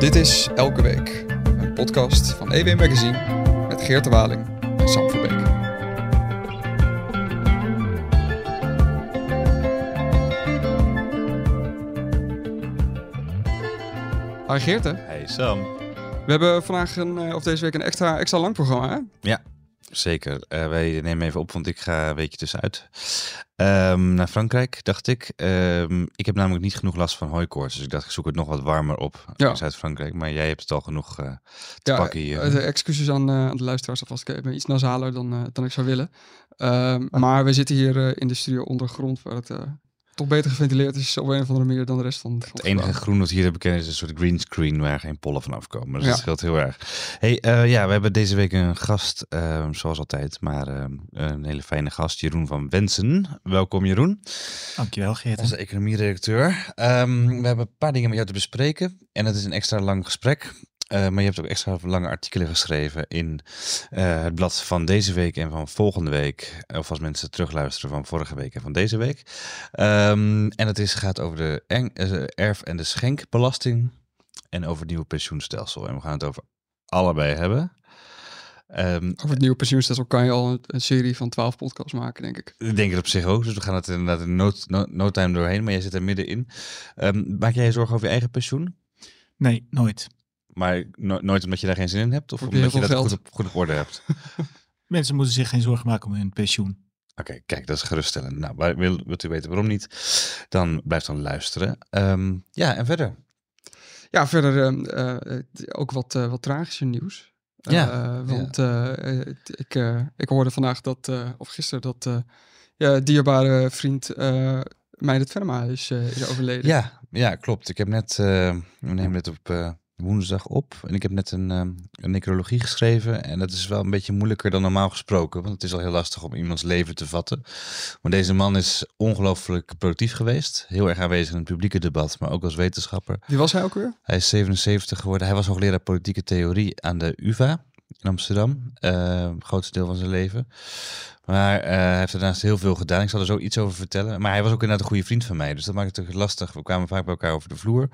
Dit is Elke Week, een podcast van EW Magazine met Geert de Waling en Sam Verbeek. Hi Geert? Hey Sam. We hebben vandaag een, eh, of deze week een extra, extra lang programma, hè? Ja, zeker. Uh, wij nemen even op, want ik ga een weekje tussenuit. Um, naar Frankrijk, dacht ik. Um, ik heb namelijk niet genoeg last van hooikoorts. Dus ik dacht, ik zoek het nog wat warmer op ja. in Zuid-Frankrijk. Maar jij hebt het al genoeg uh, te ja, pakken hier. Uh, excuses aan, aan, de luisteraars alvast. Ik ben iets nasaler dan, dan ik zou willen. Um, maar we zitten hier in de studio ondergrond, waar het toch beter geventileerd is op een of andere manier dan de rest van het Het enige groen wat hier te bekennen is een soort green screen waar geen pollen van afkomen. Dus ja. dat scheelt heel erg. Hey, uh, ja, we hebben deze week een gast, uh, zoals altijd, maar uh, een hele fijne gast, Jeroen van Wensen. Welkom Jeroen. Dankjewel Geert. Onze economie-redacteur. Um, we hebben een paar dingen met jou te bespreken en het is een extra lang gesprek. Uh, maar je hebt ook extra lange artikelen geschreven in uh, het blad van deze week en van volgende week. Of als mensen terugluisteren van vorige week en van deze week. Um, en het is, gaat over de erf- en de schenkbelasting en over het nieuwe pensioenstelsel. En we gaan het over allebei hebben. Um, over het nieuwe pensioenstelsel kan je al een, een, serie van twaalf podcasts maken, denk ik. Ik denk het op zich ook. Dus we gaan het inderdaad in no, no, no time doorheen. Maar jij zit er middenin. Um, maak jij je zorgen over je eigen pensioen? Nee, nooit. Maar no nooit omdat je daar geen zin in hebt? Of omdat je dat goed op, goed op orde hebt? Mensen moeten zich geen zorgen maken om hun pensioen. Oké, okay, kijk, dat is geruststellend. Nou, wil, wilt u weten waarom niet? Dan blijf dan luisteren. Um, ja, en verder? Ja, verder uh, uh, ook wat, uh, wat tragischer nieuws. Ja, want ja. ik, ik hoorde vandaag dat, of gisteren, dat ja, dierbare vriend Meijert Venema is, is overleden. Ja, ja, klopt. Ik heb net, we nemen het op woensdag op. En ik heb net een, um, een necrologie geschreven. En dat is wel een beetje moeilijker dan normaal gesproken. Want het is al heel lastig om iemands leven te vatten. Maar deze man is ongelooflijk productief geweest. Heel erg aanwezig in het publieke debat, maar ook als wetenschapper. Wie was hij ook weer? Hij is 77 geworden. Hij was hoogleraar politieke theorie aan de UvA in Amsterdam. Uh, grootste deel van zijn leven. Maar uh, hij heeft daarnaast heel veel gedaan. Ik zal er zo iets over vertellen. Maar hij was ook inderdaad een goede vriend van mij. Dus dat maakt het toch lastig. We kwamen vaak bij elkaar over de vloer.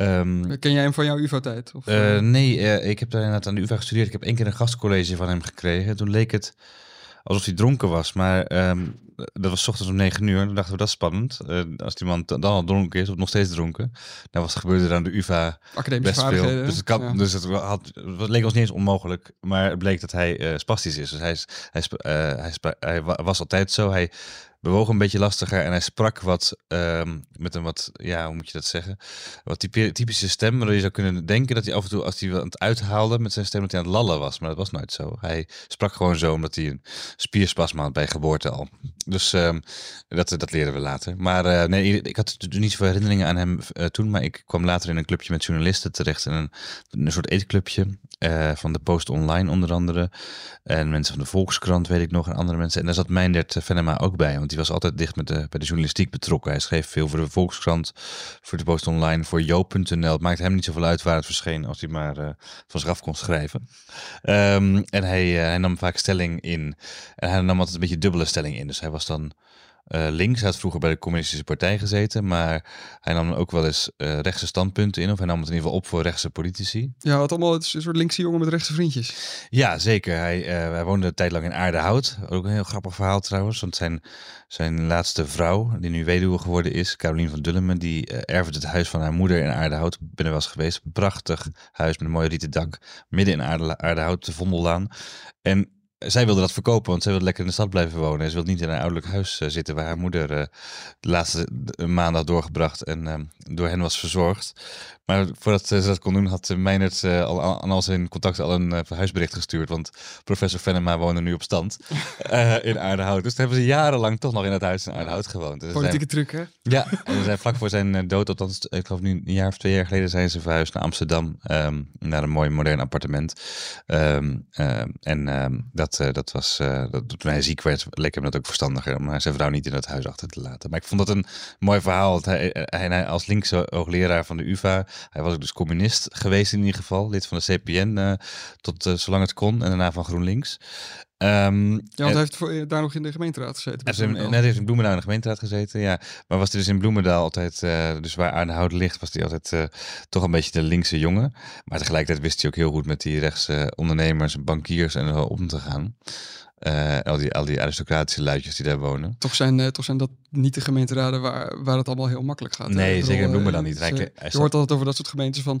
Um, Ken jij hem van jouw UvA-tijd? Uh, nee, uh, ik heb daar inderdaad aan de UvA gestudeerd. Ik heb één keer een gastcollege van hem gekregen. Toen leek het alsof hij dronken was. Maar um, dat was ochtends om negen uur. Toen dachten we, dat is spannend. Uh, als die man dan al dronken is, of nog steeds dronken. Nou was gebeurde er aan de UvA Academische best veel. Dus het, kan, ja. dus het, had, het leek ons niet eens onmogelijk. Maar het bleek dat hij spastisch is. Dus hij, is, hij, is, hij, hij was altijd zo. Hij bewoog een beetje lastiger en hij sprak wat um, met een wat, ja, hoe moet je dat zeggen? Wat typische stem, waardoor je zou kunnen denken dat hij af en toe, als hij wat uithaalde met zijn stem, dat hij aan het lallen was. Maar dat was nooit zo. Hij sprak gewoon zo omdat hij een spierspasma had bij geboorte al. Dus um, dat, dat leerden we later. Maar uh, nee, ik had niet zoveel herinneringen aan hem uh, toen, maar ik kwam later in een clubje met journalisten terecht in een, een soort eetclubje uh, van de Post Online onder andere. En mensen van de Volkskrant weet ik nog en andere mensen. En daar zat Meindert Venema ook bij, want was altijd dicht met de, bij de journalistiek betrokken. Hij schreef veel voor de Volkskrant, voor de Post Online, voor Joop.nl. Het maakt hem niet zoveel uit waar het verscheen als hij maar uh, van zich af kon schrijven. Um, en hij, uh, hij nam vaak stelling in. En hij nam altijd een beetje dubbele stelling in. Dus hij was dan uh, links. Hij had vroeger bij de communistische partij gezeten, maar hij nam ook wel eens uh, rechtse standpunten in, of hij nam het in ieder geval op voor rechtse politici. Ja, wat allemaal het is een soort linkse jongen met rechtse vriendjes. Ja, zeker. Hij, uh, hij woonde een tijd lang in Aardehout. Ook een heel grappig verhaal trouwens, want zijn, zijn laatste vrouw, die nu weduwe geworden is, Carolien van Dullemen, die erfde het huis van haar moeder in Aardehout. Ik ben er wel eens geweest. Prachtig huis met een mooi rieten dak, midden in Aarde, Aardehout, de Vondellaan. En zij wilde dat verkopen, want zij wilde lekker in de stad blijven wonen. En ze wilde niet in een ouderlijk huis uh, zitten waar haar moeder uh, de laatste maanden had doorgebracht en uh, door hen was verzorgd. Maar voordat ze dat kon doen, had Meijnerd al aan al zijn contacten al een verhuisbericht gestuurd. Want professor Venema woonde nu op stand in Aardehout. Dus toen hebben ze jarenlang toch nog in het huis in Aardehout gewoond. Dus Politieke truc, hè? Ja, en zijn vlak voor zijn dood, althans, ik geloof nu een jaar of twee jaar geleden, zijn ze verhuisd naar Amsterdam. Um, naar een mooi modern appartement. Um, en um, dat, uh, dat was, uh, dat, toen ziek werd, leek hem dat ook verstandiger om zijn vrouw niet in het huis achter te laten. Maar ik vond dat een mooi verhaal. Want hij, hij als linkse hoogleraar van de UvA, hij was ook dus communist geweest in ieder geval, lid van de CPN tot zolang het kon en daarna van GroenLinks. Ehm, Ja, want hij heeft voor, daar nog in de gemeenteraad gezeten. Heeft in- net heeft in Bloemendaal in de gemeenteraad gezeten, ja. Maar was hij dus in Bloemendaal altijd, eh, dus waar Aardehout ligt, was hij altijd eh, toch een beetje de linkse jongen. Maar tegelijkertijd wist hij ook heel goed met die rechtse ondernemers bankiers en zo om te gaan. Eh, al, die, al die aristocratische luidjes die daar wonen. Toch zijn, eh, toch zijn dat niet de gemeenteraden waar, waar het allemaal heel makkelijk gaat. Nee, bedoel, zeker in eh, Bloemendaal niet. is, eh, je hoort altijd over dat soort gemeentes van...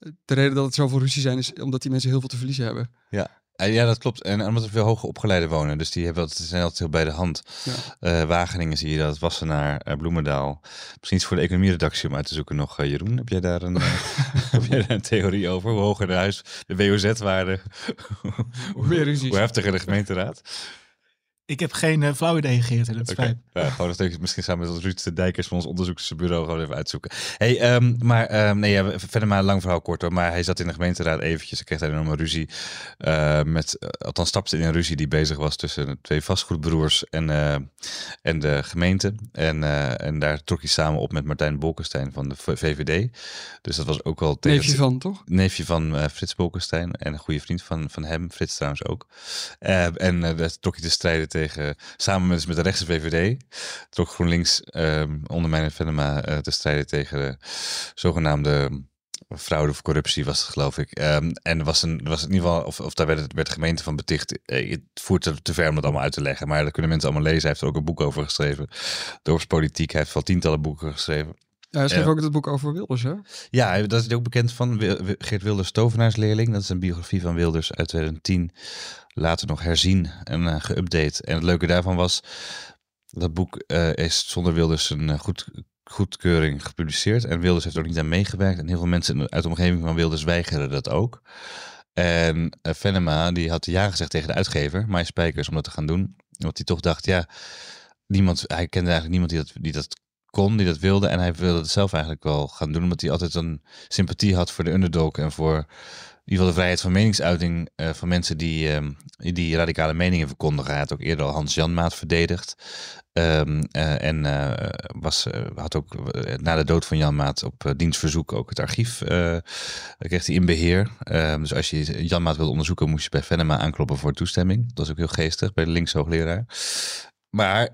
eh, De reden dat het zoveel ruzie zijn is omdat die mensen heel veel te verliezen hebben. Eh, ja, dat klopt. En omdat er veel hoger opgeleiden wonen. Dus die hebben, dat zijn altijd heel bij de hand. Ja. Eh, Wageningen zie je dat, Wassenaar, eh, Bloemendaal. Misschien iets voor de economieredactie om uit te zoeken nog. eh, Jeroen, heb jij daar een, eh, heb jij daar een theorie over? Hoe hoger de huis, de WOZ-waarde, hoe, ruzies. hoe heftiger de gemeenteraad? Ik heb geen eh, flauw idee, Geert. En het spijt. ja, gewoon misschien samen met Ruud de Dijkers van ons onderzoeksbureau gewoon even uitzoeken. Hey, ehm, maar ehm, nee, ja, verder maar een lang verhaal kort hoor. Maar hij zat in de gemeenteraad eventjes. Hij kreeg daar een enorme ruzie eh, met, eh, althans stapte in een ruzie die bezig was tussen de twee vastgoedbroers en, eh, en de gemeente. En, eh, en daar trok hij samen op met Martijn Bolkestein van de VVD. Dus dat was ook wel tegen Neefje van, toch? neefje van eh, Frits Bolkestein en een goede vriend van, van hem, Frits trouwens ook. Eh, en eh daar trok hij te strijden tegen, samen met, met de rechtse VVD, trok GroenLinks ehm onder mijn Venema eh, te strijden tegen de zogenaamde fraude of corruptie was het geloof ik. Ehm, en er was, een, er was in ieder geval, of, of daar werd, het- werd de gemeente van beticht. Eh, het voert te, te ver om dat allemaal uit te leggen, maar dat kunnen mensen allemaal lezen. Hij heeft er ook een boek over geschreven. Dorpspolitiek, hij heeft wel tientallen boeken geschreven. Ja, hij schreef Ja. ook het boek over Wilders, hè? Ja, dat is ook bekend van Geert Wilders Tovenaarsleerling. Dat is een biografie van Wilders uit 2010. Later nog herzien en eh, geüpdate. En het leuke daarvan was, dat boek eh, is zonder Wilders een eh, goed, goedkeuring gepubliceerd. En Wilders heeft er ook niet aan meegewerkt. En heel veel mensen uit de omgeving van Wilders weigeren dat ook. En Venema, die had ja gezegd tegen de uitgever, Mai Spijkers, om dat te gaan doen. Want hij toch dacht, ja, niemand, hij kende eigenlijk niemand die dat, die dat kon, die dat wilde. En hij wilde het zelf eigenlijk wel gaan doen, omdat hij altijd een sympathie had voor de underdog en voor ieder geval de vrijheid van meningsuiting eh, van mensen die, ehm, die radicale meningen verkondigen. Had ook eerder al Hans Janmaat verdedigd. Ehm, eh, en eh, was, had ook na de dood van Jan Maat op dienstverzoek ook het archief kreeg hij in beheer. Ehm, dus als je Jan Maat wilde onderzoeken, moest je bij Venema aankloppen voor toestemming. Dat was ook heel geestig bij de linkse hoogleraar. Maar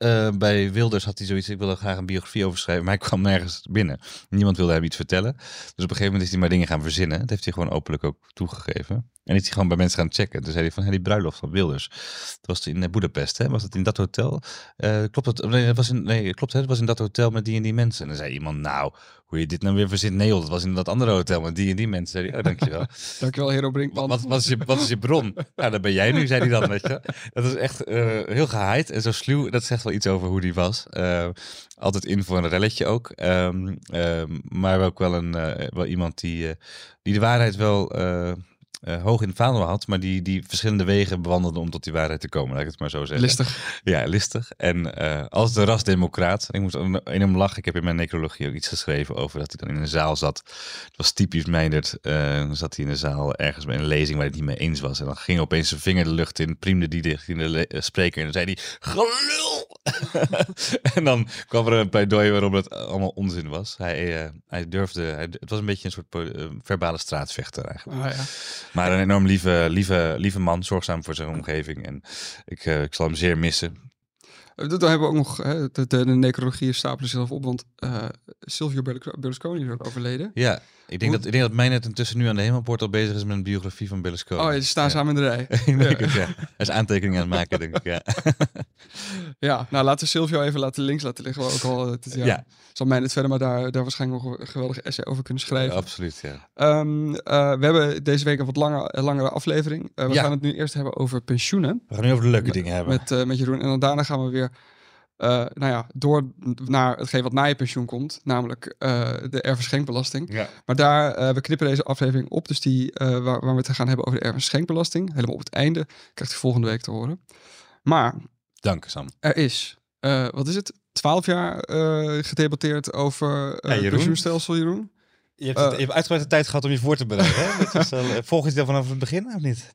eh, bij Wilders had hij zoiets, ik wilde graag een biografie over schrijven, maar hij kwam nergens binnen. Niemand wilde hem iets vertellen. Dus op een gegeven moment is hij maar dingen gaan verzinnen. Dat heeft hij gewoon openlijk ook toegegeven. En is hij gewoon bij mensen gaan checken. Toen zei hij van, die bruiloft van Wilders. Dat was in eh, Boedapest, hè? Was het in dat hotel? Eh, klopt het? Nee, dat was in, nee, klopt, was in dat hotel met die en die mensen. En dan zei iemand, nou, hoe je dit nou weer verzint? Nee, joh, dat was in dat andere hotel met die en die mensen. Zei hij, oh, dankjewel. Dankjewel, Hero Brinkman. wat, wat, is je, wat is je bron? Nou, dat ben jij nu, zei hij dan. Weet je. Dat is echt eh, heel gehaaid en zo sluw. Dat zegt wel iets over hoe die was. Eh, altijd in voor een relletje ook. Ehm, maar ook wel, een, eh, wel iemand die, die de waarheid wel eh, eh, hoog in het vaandel had. Maar die, die verschillende wegen bewandelde om tot die waarheid te komen. Laat ik het maar zo zeggen. Listig. Ja, listig. En eh, als de rasdemocraat, ik moest een- enorm lachen. Ik heb in mijn necrologie ook iets geschreven over dat hij dan in een zaal zat. Het was typisch Meindert. eh, dan zat hij in een zaal ergens bij een lezing waar hij het niet mee eens was. En dan ging opeens zijn vinger de lucht in, priemde die dicht in de eh, spreker. En dan zei hij, gelul! en dan kwam er een pleidooi waarom het allemaal onzin was. Hij, eh, hij durfde, hij, het was een beetje een soort eh, verbale straatvechter eigenlijk. Ah, ja. Maar een enorm lieve, lieve, lieve man, zorgzaam voor zijn omgeving. En ik, eh, ik zal hem zeer missen. Eh, Dan hebben we ook nog, hè, de, de, de necrologieën stapelen zichzelf op, want eh Silvio Berlusco- Berlusconi is ook overleden. Ja, ik denk, Hoe- dat, ik denk dat Mijnet intussen nu aan de Hemelpoort al bezig is met een biografie van Berlusconi. Oh, ja, ze staan Ja. samen in de rij. Denk het, ja. Hij is aantekeningen aan het maken, denk ik. Ja, Ja, nou laten we Silvio even laten links laten liggen. Ook al, eh, het, ja, Ja. zal mij het verder maar daar, daar waarschijnlijk nog een geweldige essay over kunnen schrijven. absoluut. Ja. Ehm, eh, we hebben deze week een wat langer, een langere aflevering. We Ja. gaan het nu eerst hebben over pensioenen We gaan nu over de leuke dingen hebben. met, met Jeroen. En dan daarna gaan we weer nou ja, door naar hetgeen wat na je pensioen komt. Namelijk eh, de erfenschenkbelasting. Ja. Maar daar, eh, we knippen deze aflevering op. Dus die, eh, waar, waar we het gaan hebben over de erfenschenkbelasting. Helemaal op het einde. Krijgt u volgende week te horen. Maar Dank, Sam. er is, eh, wat is het? Twaalf jaar eh, gedebatteerd over eh Ja, Jeroen. pensioenstelsel, Jeroen. Je hebt, het- je hebt uitgebreid de tijd gehad om je voor te bereiden. Hè? volg je het vanaf het begin of niet?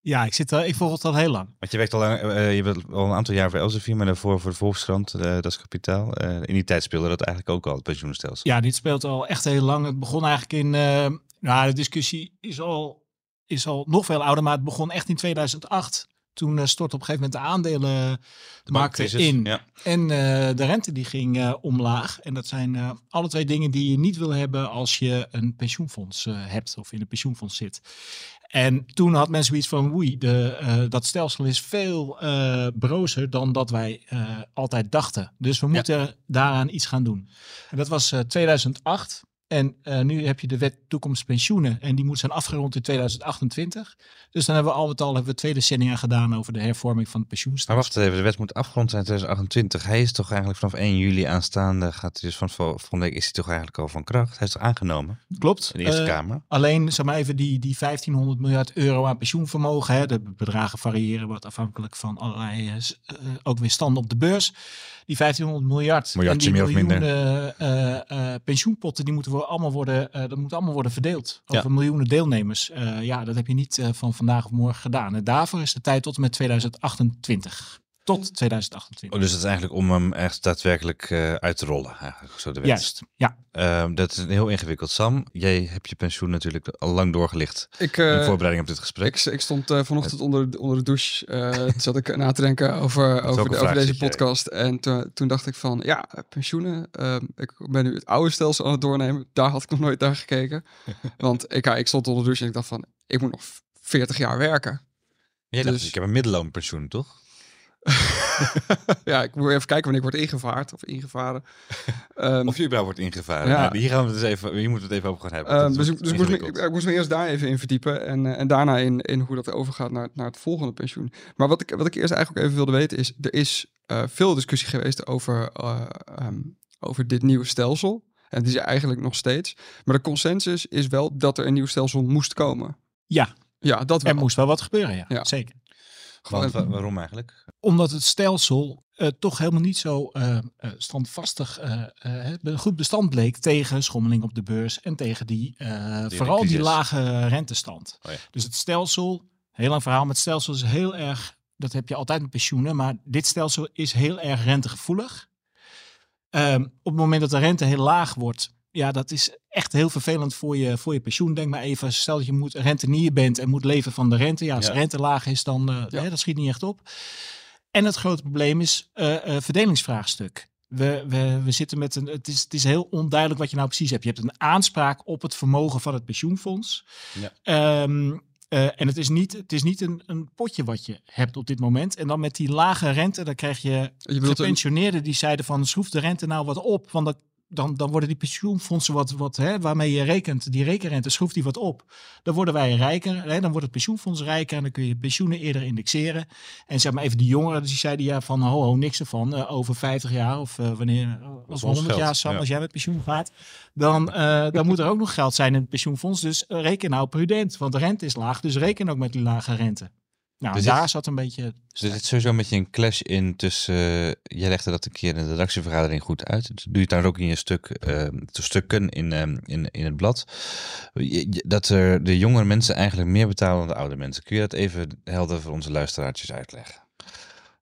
Ja, ik, zit, al- ik volg het al heel lang. Want je werkt al, lang, eh, je bent al een aantal jaar voor Elsevier, maar daarvoor voor de Volkskrant, eh, dat is kapitaal. Eh, in die tijd speelde dat eigenlijk ook al, het pensioenstelsel. Ja, dit speelt al echt heel lang. Het begon eigenlijk in... eh, nou, de discussie is al, is al nog veel ouder, maar het begon echt in 2008. Toen eh, stortte op een gegeven moment de aandelen de markt crisis, in. Ja. En eh, de rente die ging eh, omlaag. En dat zijn eh, alle twee dingen die je niet wil hebben als je een pensioenfonds eh, hebt of in een pensioenfonds zit. En toen had mensen zoiets van, oei, de, eh, dat stelsel is veel eh brozer dan dat wij eh, altijd dachten. Dus we moeten daaraan iets gaan doen. En dat was eh, 2008. En eh, nu heb je de wet toekomst pensioenen en die moet zijn afgerond in 2028. Dus dan hebben we al met al hebben we twee decennia gedaan over de hervorming van het pensioenstelsel. Maar wacht even, de wet moet afgerond zijn in 2028. Hij is toch eigenlijk vanaf 1 juli aanstaande, gaat hij dus van vol- volgende week is hij toch eigenlijk al van kracht. Hij is toch aangenomen Klopt. in de Eerste Eh, Kamer? Alleen, zeg maar even, die, die 1500 miljard euro aan pensioenvermogen. Hè, de bedragen variëren wat afhankelijk van allerlei, eh, ook weer standen op de beurs. Die 1500 miljard Miljardje meer of minder. miljoenen eh, eh, pensioenpotten, die moeten allemaal worden, eh, dat moet allemaal worden verdeeld. Ja. Over miljoenen deelnemers. Eh, ja, dat heb je niet eh, van vandaag of morgen gedaan. En daarvoor is de tijd tot en met 2028. Tot 2028. Oh, dus het is eigenlijk om hem echt daadwerkelijk eh, uit te rollen, eigenlijk, zo de wet. Juist, ja. Ehm, dat is heel ingewikkeld. Sam, jij hebt je pensioen natuurlijk al lang doorgelicht Ik, in eh, voorbereiding op dit gesprek. ik, ik stond eh, vanochtend onder, de- onder de douche. eh, toen zat ik na te denken over, over, de- over deze podcast. En toen- toen dacht ik van, ja, pensioenen. ehm, ik ben nu het oude stelsel aan het doornemen. Daar had ik nog nooit naar gekeken. Want ik, ja, ik stond onder de douche en ik dacht van, ik moet nog 40 jaar werken. Jij dacht, dus- ik heb een middelloonpensioen, toch? ja, ik moet even kijken wanneer ik word ingevaard of ingevaren. Ehm, Of je überhaupt wordt ingevaren. Ja. Nou, hier, gaan we dus even, hier moeten we het even over gaan hebben. Ehm, dus ik, dus moest, me, ik, moest me eerst daar even in verdiepen en, eh, en daarna in, in hoe dat overgaat naar, naar het volgende pensioen. Maar wat ik, wat ik eerst eigenlijk ook even wilde weten is, er is eh, veel discussie geweest over, eh, ehm, over dit nieuwe stelsel. En die is eigenlijk nog steeds. Maar de consensus is wel dat er een nieuw stelsel moest komen. Ja, Ja, dat wel. er moest wel wat gebeuren, ja. Ja. Zeker. Want, waarom eigenlijk? Omdat het stelsel eh, toch helemaal niet zo eh, eh, standvastig be- goed bestand bleek tegen schommeling op de beurs en tegen die, vooral die lage rentestand. Oh ja. Dus het stelsel, heel lang verhaal, maar het stelsel is heel erg, dat heb je altijd met pensioenen, maar dit stelsel is heel erg rentegevoelig. Ehm, op het moment dat de rente heel laag wordt, ja, dat is echt heel vervelend voor je, voor je pensioen. Denk maar even, stel dat je moet rentenier bent en moet leven van de rente. Ja, als Ja. de rente laag is, dan eh, Ja. hè, dat schiet niet echt op. En het grote probleem is eh, verdelingsvraagstuk. We, we, we zitten met een. Het is, het is heel onduidelijk wat je nou precies hebt. Je hebt een aanspraak op het vermogen van het pensioenfonds. Ja. Ehm, eh, en het is niet, het is niet een, een potje wat je hebt op dit moment. En dan met die lage rente, dan krijg je Je gepensioneerden die zeiden van schroef de rente nou wat op. Want dat, dan, dan worden die pensioenfondsen wat, wat hè, waarmee je rekent, die rekenrente, schroeft die wat op. Dan worden wij rijker, hè, dan wordt het pensioenfonds rijker en dan kun je pensioenen eerder indexeren. En zeg maar even die jongeren, dus die zeiden ja van ho, ho niks ervan, eh, over 50 jaar of eh, wanneer, ons over 100 geld, jaar Sam, ja. als jij met pensioen gaat, dan, eh, dan moet er ook nog geld zijn in het pensioenfonds. Dus eh, reken nou prudent, want de rente is laag, dus reken ook met die lage rente. Nou, Dus daar dit- zat een beetje... Dus er zit sowieso een beetje een clash in tussen... eh, jij legde dat een keer in de redactievergadering goed uit. Doe je het daar ook in je stuk, de stukken in, eh, in, in het blad. Je- je- Dat er de jongere mensen eigenlijk meer betalen dan de oude mensen. Kun je dat even helder voor onze luisteraartjes uitleggen?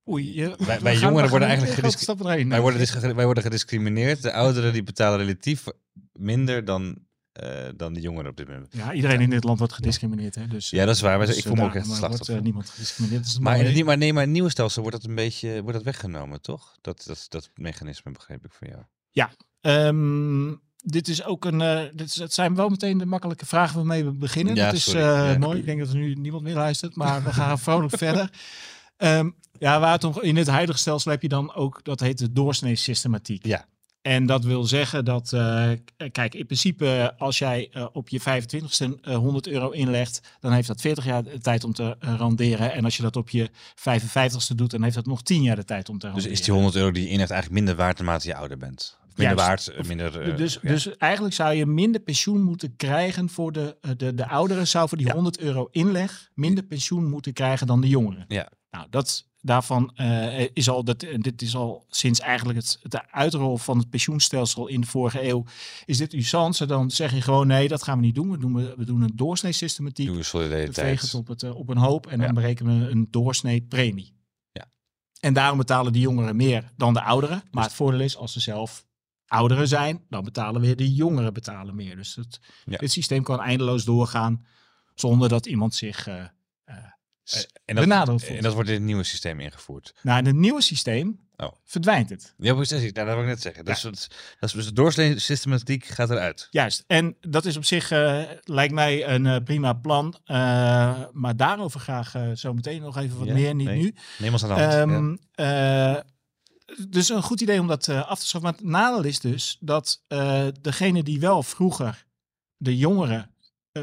Oei, je, wij gaan- jongeren worden eigenlijk te grote gedisc- stappen erin. Wij worden, wij worden gediscrimineerd. De ouderen die betalen relatief minder dan, eh, dan de jongeren op dit moment. Ja, iedereen in dit land wordt gediscrimineerd. Hè? Dus, Ja, dat is waar. Maar dus, ik voel me eh, ook echt een wordt, slachtoffer. eh, niemand gediscrimineerd. Dat is het Maar, in het, maar nee, maar in het nieuwe stelsel wordt dat een beetje wordt dat weggenomen, toch? Dat, dat, dat mechanisme begreep ik van jou. Ehm, dit is ook een. dit is, het zijn wel meteen de makkelijke vragen waarmee we beginnen. Ja, dat is Ja. mooi. Ik denk dat er nu niemand meer luistert, maar we gaan vrolijk verder. Ehm, ja, waar het om, in het huidige stelsel heb je dan ook, dat heet de doorsneesystematiek. Ja. En dat wil zeggen dat, eh, kijk, in principe als jij eh, op je 25ste eh, 100 euro inlegt, dan heeft dat 40 jaar de tijd om te eh, randeren. En als je dat op je 55ste doet, dan heeft dat nog 10 jaar de tijd om te Dus randeren. is die 100 euro die je in hebt eigenlijk minder waard naarmate je ouder bent? Minder Juist. waard, eh, minder... eh, dus, ja. dus eigenlijk zou je minder pensioen moeten krijgen voor de, eh, de, de ouderen. Zou voor die Ja. 100 euro inleg minder pensioen moeten krijgen dan de jongeren. Ja. Nou, dat daarvan eh, is al, dat, en dit is al sinds eigenlijk het, de uitrol van het pensioenstelsel in de vorige eeuw. Is dit usance? Dan zeg je gewoon nee, dat gaan we niet doen. We doen, we, we doen een doorsneesystematiek. Doe We solidariteit. vegen het op, het, eh, op een hoop en dan berekenen we een doorsnee premie. Ja. En daarom betalen de jongeren meer dan de ouderen. Maar het voordeel is, als ze zelf ouderen zijn, dan betalen weer de jongeren betalen meer. Dus het, Ja. het systeem kan eindeloos doorgaan zonder dat iemand zich eh, eh, En dat, voelt. en dat wordt in het nieuwe systeem ingevoerd. Nou, in het nieuwe systeem Oh. verdwijnt het. Ja, precies. Nou, dat wil ik net zeggen. Dus, dat, dat is dus de doorsnee-systematiek gaat eruit. Juist. En dat is op zich, eh, lijkt mij, een eh, prima plan. Eh, maar daarover graag zo meteen nog even wat Ja? meer, niet Nee. nu. Neem ons aan de hand. Ehm, eh, dus een goed idee om dat af te schaffen. Maar het nadeel is dus dat degene die wel vroeger, de jongeren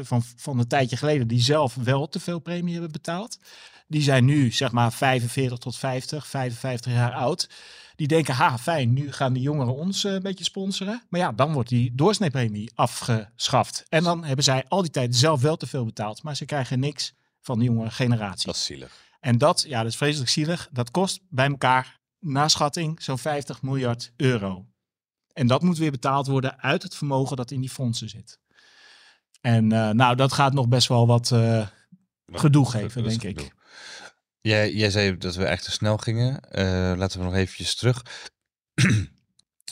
van, van een tijdje geleden, die zelf wel te veel premie hebben betaald, die zijn nu zeg maar 45 tot 50, 55 jaar oud. Die denken, ha fijn, nu gaan die jongeren ons eh, een beetje sponsoren. Maar ja, dan wordt die doorsneepremie afgeschaft. En dan hebben zij al die tijd zelf wel te veel betaald, maar ze krijgen niks van de jongere generatie. dat is zielig. En dat, ja, dat is vreselijk zielig. Dat kost bij elkaar, na schatting, zo'n 50 miljard euro. En dat moet weer betaald worden uit het vermogen dat in die fondsen zit. En eh, nou, dat gaat nog best wel wat eh, gedoe geven, Dat denk ik. Jij, jij zei dat we echt te snel gingen. Eh, laten we nog eventjes terug.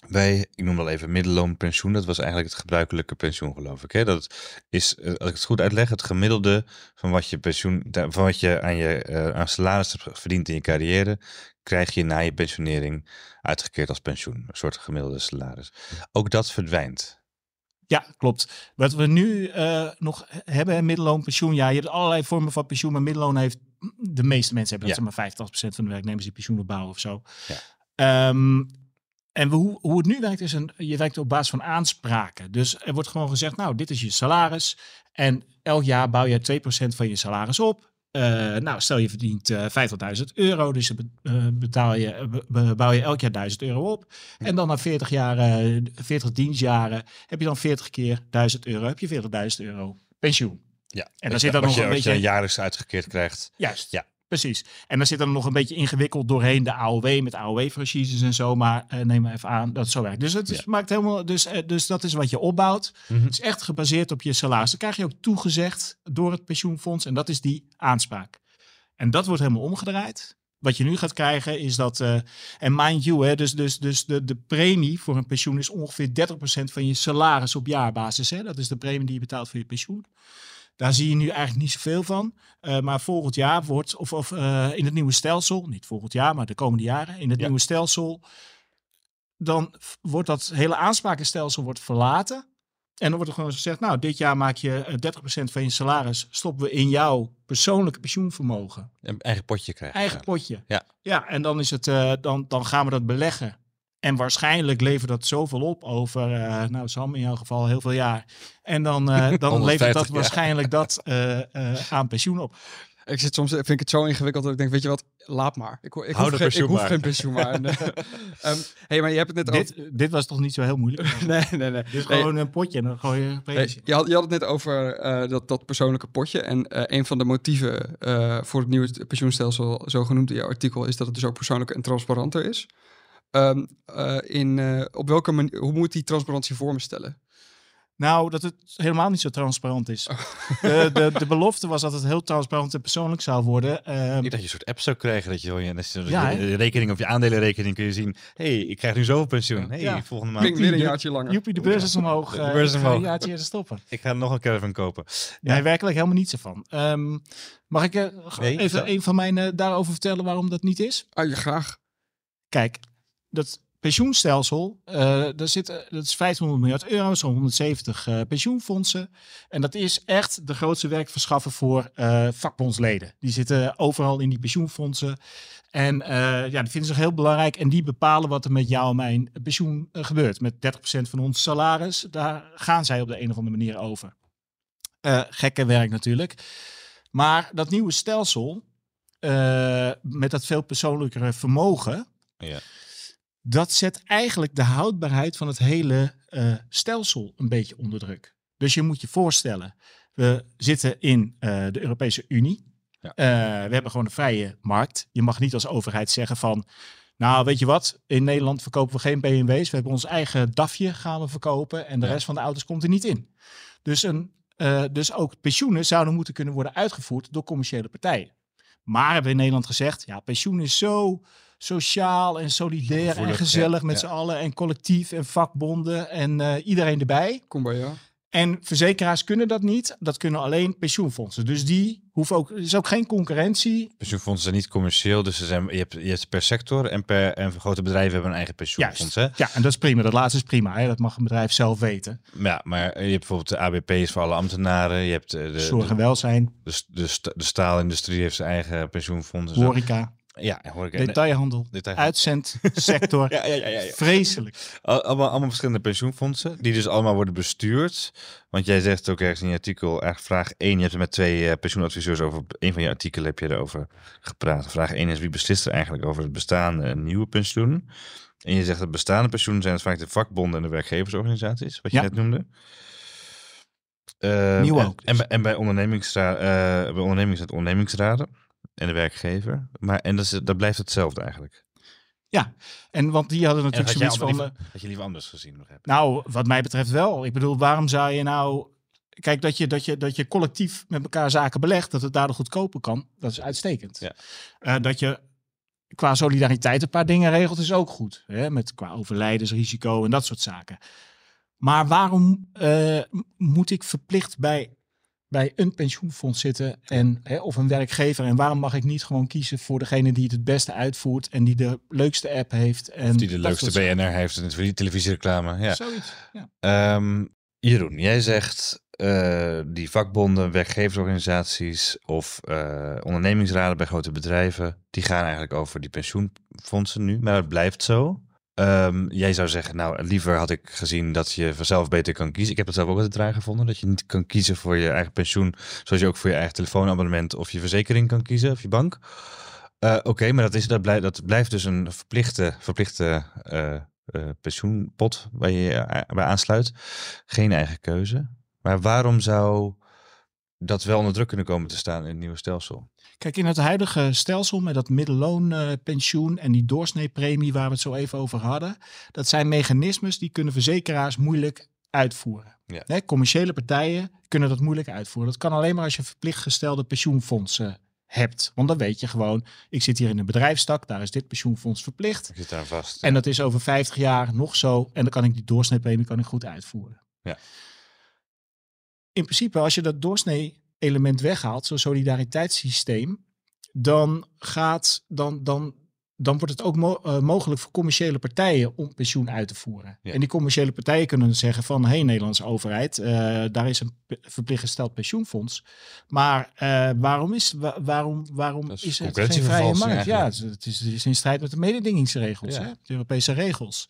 Bij, ik noem wel even middelloonpensioen. Dat was eigenlijk het gebruikelijke pensioen, geloof ik. Hè? Dat is, als ik het goed uitleg, het gemiddelde van wat je pensioen, van wat je aan je aan salaris hebt verdiend in je carrière, krijg je na je pensionering uitgekeerd als pensioen. Een soort gemiddelde salaris. Ook dat verdwijnt. Ja, klopt. Wat we nu eh, nog hebben, middelloonpensioen. Ja, je hebt allerlei vormen van pensioen, maar middelloon heeft... De meeste mensen hebben dat, Ja. zeg maar 85% van de werknemers die pensioen opbouwen of zo. Ja. Ehm, en hoe, hoe het nu werkt, is een, je werkt op basis van aanspraken. Dus er wordt gewoon gezegd, nou, dit is je salaris. En elk jaar bouw je 2% van je salaris op. Eh, nou, stel je verdient eh 50.000 euro, dus dan eh, betaal je, eh, bouw je elk jaar 1000 euro op. En dan na 40 jaar, eh, 40 dienstjaren, heb je dan 40 keer 1000 euro, heb je 40.000 euro pensioen. Ja. dan Wat zit wat nog je, een beetje- je jaarlijks uitgekeerd krijgt. Juist. Ja. Precies. En dan zit er nog een beetje ingewikkeld doorheen de AOW met AOW-franchises en zo. Maar eh, neem maar even aan dat het zo werkt. Dus, het is, Ja. maakt helemaal, dus, eh, dus dat is wat je opbouwt. Mhm. Het is echt gebaseerd op je salaris. Dat krijg je ook toegezegd door het pensioenfonds. En dat is die aanspraak. En dat wordt helemaal omgedraaid. Wat je nu gaat krijgen is dat, eh, en mind you, hè, dus, dus, dus de, de premie voor een pensioen is ongeveer 30% van je salaris op jaarbasis. Hè? Dat is de premie die je betaalt voor je pensioen. Daar zie je nu eigenlijk niet zoveel van. Eh, maar volgend jaar wordt, of, of eh, in het nieuwe stelsel, niet volgend jaar, maar de komende jaren, in het Ja. nieuwe stelsel, dan wordt dat hele aansprakenstelsel wordt verlaten. En dan wordt er gewoon gezegd, nou, dit jaar maak je eh, 30% van je salaris, stoppen we in jouw persoonlijke pensioenvermogen. Een eigen potje krijgen. Eigen ja. potje. Ja. ja, en dan, is het, eh, dan, dan gaan we dat beleggen. En waarschijnlijk levert dat zoveel op over, eh, nou Sam in jouw geval heel veel jaar. En dan, eh, dan 150 levert dat waarschijnlijk dat eh, eh, aan pensioen op. Ik zit soms, vind ik het zo ingewikkeld dat ik denk, weet je wat, laat maar. Ik, ik, Hou hoef, geen, ik pensioen hoef geen pensioen maar. Ehm, hey, maar je hebt het net over... Dit, dit was toch niet zo heel moeilijk? Nee, nee, nee. Dit is Nee, gewoon een potje en dan gooi je nee, je, had, je had het net over eh, dat, dat persoonlijke potje. En eh, een van de motieven eh, voor het nieuwe pensioenstelsel, zo genoemd in jouw artikel, is dat het dus ook persoonlijker en transparanter is. Ehm, eh, in, eh, op welke manier, hoe moet die transparantie vormen stellen? Nou, dat het helemaal niet zo transparant is. Oh. De, de, de belofte was dat het heel transparant en persoonlijk zou worden. Ehm, Niet dat je een soort app zou krijgen, dat je, zo je, Ja, rekening of je aandelenrekening kun je zien. hey, ik krijg nu zoveel pensioen. hey, Ja. volgende maand. Klinkt weer een de- jaartje langer. Joepie, de beurs is omhoog. De eh, beurs is ik ga omhoog. jaartje stoppen. Ik ga nog een caravan kopen. Nee, werkelijk helemaal niets ervan. Ehm, mag ik Nee, even zo. een van mijn daarover vertellen waarom dat niet is? Ah, ja, graag. Kijk, dat pensioenstelsel, eh daar zit, dat is 500 miljard euro, zo'n 170 eh, pensioenfondsen. En dat is echt de grootste werkverschaffer voor eh, vakbondsleden. Die zitten overal in die pensioenfondsen. En ja, die vinden zich heel belangrijk. En die bepalen wat er met jou en mijn pensioen gebeurt. Met 30% van ons salaris, daar gaan zij op de een of andere manier over. Gekke werk natuurlijk. Maar dat nieuwe stelsel, met dat veel persoonlijkere vermogen, Ja. Dat zet eigenlijk de houdbaarheid van het hele eh, stelsel een beetje onder druk. Dus je moet je voorstellen, we zitten in eh, de Europese Unie. Ja. Eh, we hebben gewoon een vrije markt. Je mag niet als overheid zeggen van, nou weet je wat, in Nederland verkopen we geen BMW's. We hebben ons eigen DAFje gaan we verkopen en de Ja. rest van de auto's komt er niet in. Dus, een, dus ook pensioenen zouden moeten kunnen worden uitgevoerd door commerciële partijen. Maar hebben we in Nederland gezegd, ja, pensioen is zo sociaal en solidair en gezellig ja, met ja. z'n allen en collectief en vakbonden en eh, iedereen erbij. Kom bij jou. En verzekeraars kunnen dat niet. Dat kunnen alleen pensioenfondsen. Dus die hoeven ook, er is ook geen concurrentie. Pensioenfondsen zijn niet commercieel, dus ze zijn, je, hebt, je hebt per sector en per en grote bedrijven hebben een eigen pensioenfonds. Hè? Ja, en dat is prima. Dat laatste is prima. Hè? Dat mag een bedrijf zelf weten. Ja, maar je hebt bijvoorbeeld de ABP is voor alle ambtenaren. Je hebt eh, de, Zorg en welzijn, de, de, de staalindustrie heeft zijn eigen pensioenfonds. horeca, Ja, hoor ik. detailhandel, Detail- uitzendsector. Ja, ja, ja, ja. Vreselijk. Al- Allemaal, allemaal verschillende pensioenfondsen, die dus allemaal worden bestuurd. Want jij zegt ook ergens in je artikel, eigenlijk vraag 1, je hebt er met twee eh, pensioenadviseurs over, een van je artikelen heb je erover gepraat. Vraag 1 is, wie beslist er eigenlijk over het bestaande en nieuwe pensioen? En je zegt dat bestaande pensioenen zijn het vaak de vakbonden en de werkgeversorganisaties, wat je Ja. net noemde. Eh, Nieuw en, ook dus. En, bij- en bij, ondernemingsra eh, bij ondernemingen zijn het ondernemingsraden en de werkgever. Maar, en dat, is, dat blijft hetzelfde eigenlijk. En want die hadden En natuurlijk had, zoiets van... liever, had je liever anders gezien nog hebben? Nou, wat mij betreft wel. Ik bedoel, waarom zou je nou... Kijk, dat je, dat, je, dat je collectief met elkaar zaken belegt, dat het daardoor goedkoper kan, dat is uitstekend. Ja. Eh, dat je qua solidariteit een paar dingen regelt, is ook goed. Hè? Met qua overlijdensrisico en dat soort zaken. Maar waarom eh, moet ik verplicht bij, bij een pensioenfonds zitten en, hè, of een werkgever? En waarom mag ik niet gewoon kiezen voor degene die het het beste uitvoert en die de leukste app heeft? En Die de leukste? BNR heeft in de televisiereclame. Ja. Zoiets, ja. Ehm, Jeroen, jij zegt eh, die vakbonden, werkgeversorganisaties of eh, ondernemingsraden bij grote bedrijven, die gaan eigenlijk over die pensioenfondsen nu, maar het blijft zo. Ehm, jij zou zeggen, nou, liever had ik gezien dat je vanzelf beter kan kiezen. Ik heb het zelf ook altijd raar gevonden, dat je niet kan kiezen voor je eigen pensioen, zoals je ook voor je eigen telefoonabonnement of je verzekering kan kiezen, of je bank. Eh, Oké, maar dat, is, dat, blijft, dat blijft dus een verplichte, verplichte eh, eh, pensioenpot waar je je bij aansluit. Geen eigen keuze. Maar waarom zou dat wel onder druk kunnen komen te staan in het nieuwe stelsel? Kijk, in het huidige stelsel met dat middelloonpensioen en die doorsneepremie waar we het zo even over hadden, dat zijn mechanismes die kunnen verzekeraars moeilijk uitvoeren. Ja. Hè, commerciële partijen kunnen dat moeilijk uitvoeren. Dat kan alleen maar als je verplicht gestelde pensioenfondsen hebt. Want dan weet je gewoon, ik zit hier in een bedrijfstak, daar is dit pensioenfonds verplicht. Ik zit daar vast. En dat is over 50 jaar nog zo. En dan kan ik die doorsneepremie kan ik goed uitvoeren. Ja. In principe, als je dat doorsnee-element weghaalt, zo'n solidariteitssysteem, dan gaat dan, dan, dan wordt het ook mo- eh, mogelijk voor commerciële partijen om pensioen uit te voeren. Ja. En die commerciële partijen kunnen zeggen van, hé hey, Nederlandse overheid, eh, daar is een verplicht gesteld pensioenfonds. Maar eh, waarom is, wa- waarom, waarom Dat is het geen vrije markt? Ja, het is, het is in strijd met de mededingingsregels, Ja. hè? de Europese regels.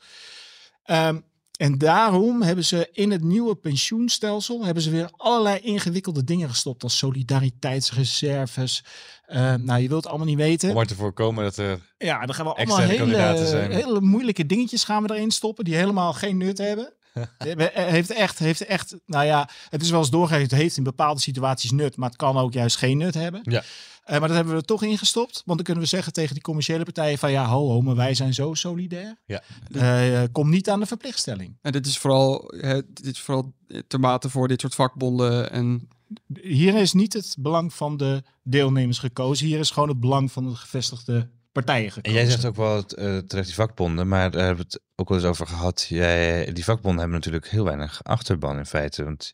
Ehm, en daarom hebben ze in het nieuwe pensioenstelsel hebben ze weer allerlei ingewikkelde dingen gestopt, als solidariteitsreserves. Eh, nou, je wilt het allemaal niet weten. Om maar te voorkomen dat er... Ja, dan gaan we allemaal hele, hele moeilijke dingetjes gaan we erin stoppen die helemaal geen nut hebben. Het heeft echt, heeft echt, nou ja, het is wel eens doorgegeven, het heeft in bepaalde situaties nut, maar het kan ook juist geen nut hebben. Ja. Eh, maar dat hebben we er toch ingestopt, want dan kunnen we zeggen tegen die commerciële partijen van ja, ho, ho, maar wij zijn zo solidair. Ja. Eh, kom niet aan de verplichtstelling. En dit is vooral, hè, dit is vooral te maten voor dit soort vakbonden. En Hier is niet het belang van de deelnemers gekozen, hier is gewoon het belang van de gevestigde partijen En gekozen. jij zegt ook wel het, eh, terecht die vakbonden, maar daar hebben we het ook wel eens over gehad. Jij, die vakbonden hebben natuurlijk heel weinig achterban in feite, want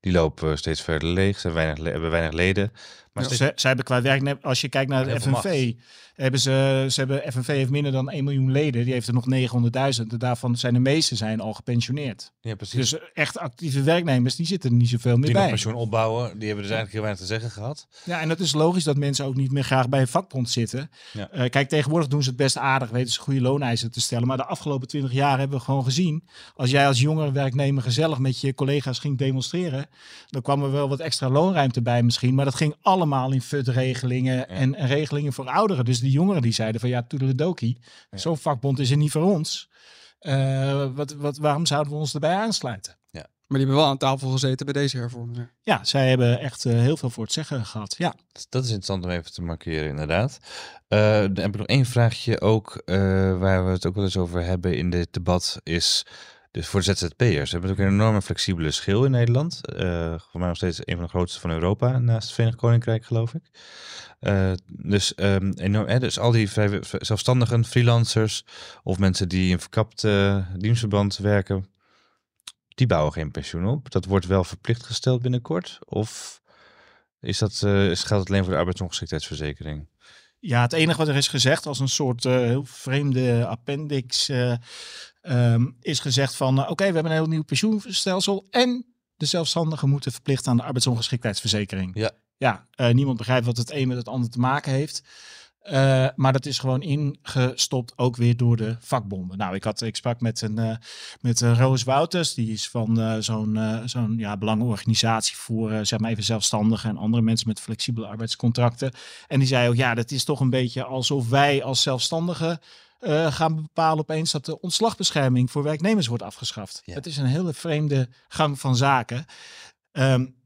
die lopen steeds verder leeg, ze hebben weinig, hebben weinig leden. Maar steeds- ze, ze hebben qua werknemer, als je kijkt naar de FNV, hebben ze, ze hebben, FNV heeft minder dan 1 miljoen leden. Die heeft er nog 900.000. En daarvan zijn de meeste zijn al gepensioneerd. ja, precies. Dus echt actieve werknemers, die zitten er niet zoveel meer die bij. pensioen opbouwen, die hebben dus eigenlijk heel weinig te zeggen gehad. Ja, en dat is logisch dat mensen ook niet meer graag bij een vakbond zitten. Ja. Eh, kijk, tegenwoordig doen ze het best aardig, weten ze goede looneisen te stellen. Maar de afgelopen 20 jaar hebben we gewoon gezien, als jij als jongere werknemer gezellig met je collega's ging demonstreren, dan kwam er wel wat extra loonruimte bij misschien. Maar dat ging allemaal in FUT-regelingen en, en regelingen voor ouderen. Dus die jongeren die zeiden van ja, toedeledokie, Ja. zo'n vakbond is er niet voor ons. Eh, wat, wat, waarom zouden we ons erbij aansluiten? Maar die hebben wel aan tafel gezeten bij deze hervormingen. Ja, zij hebben echt eh, heel veel voor het zeggen gehad. Ja. Dat is interessant om even te markeren, inderdaad. Eh, dan heb ik nog één vraagje ook, eh, waar we het ook wel eens over hebben in dit debat, is dus voor de ZZP'ers. We hebben ook een enorme flexibele schil in Nederland. Eh voor mij nog steeds een van de grootste van Europa, naast het Verenigd Koninkrijk, geloof ik. Eh, dus, ehm, enorm, hè, dus al die vrij, zelfstandigen, freelancers of mensen die in verkapt eh, dienstverband werken, die bouwen geen pensioen op. Dat wordt wel verplicht gesteld binnenkort. Of is dat, uh, geldt het alleen voor de arbeidsongeschiktheidsverzekering? Ja, het enige wat er is gezegd als een soort uh, heel vreemde appendix uh, um, is gezegd van oké, okay, we hebben een heel nieuw pensioenstelsel en de zelfstandigen moeten verplicht aan de arbeidsongeschiktheidsverzekering. Ja. Ja, niemand begrijpt wat het een met het ander te maken heeft. Uh, maar dat is gewoon ingestopt ook weer door de vakbonden. Nou, ik, had, ik sprak met, een, uh, met uh, Roos Wouters, die is van zo'n zo'n ja, belangenorganisatie voor zeg maar even zelfstandigen en andere mensen met flexibele arbeidscontracten. En die zei ook, ja, dat is toch een beetje alsof wij als zelfstandigen gaan bepalen opeens dat de ontslagbescherming voor werknemers wordt afgeschaft. Ja. Het is een hele vreemde gang van zaken. Um,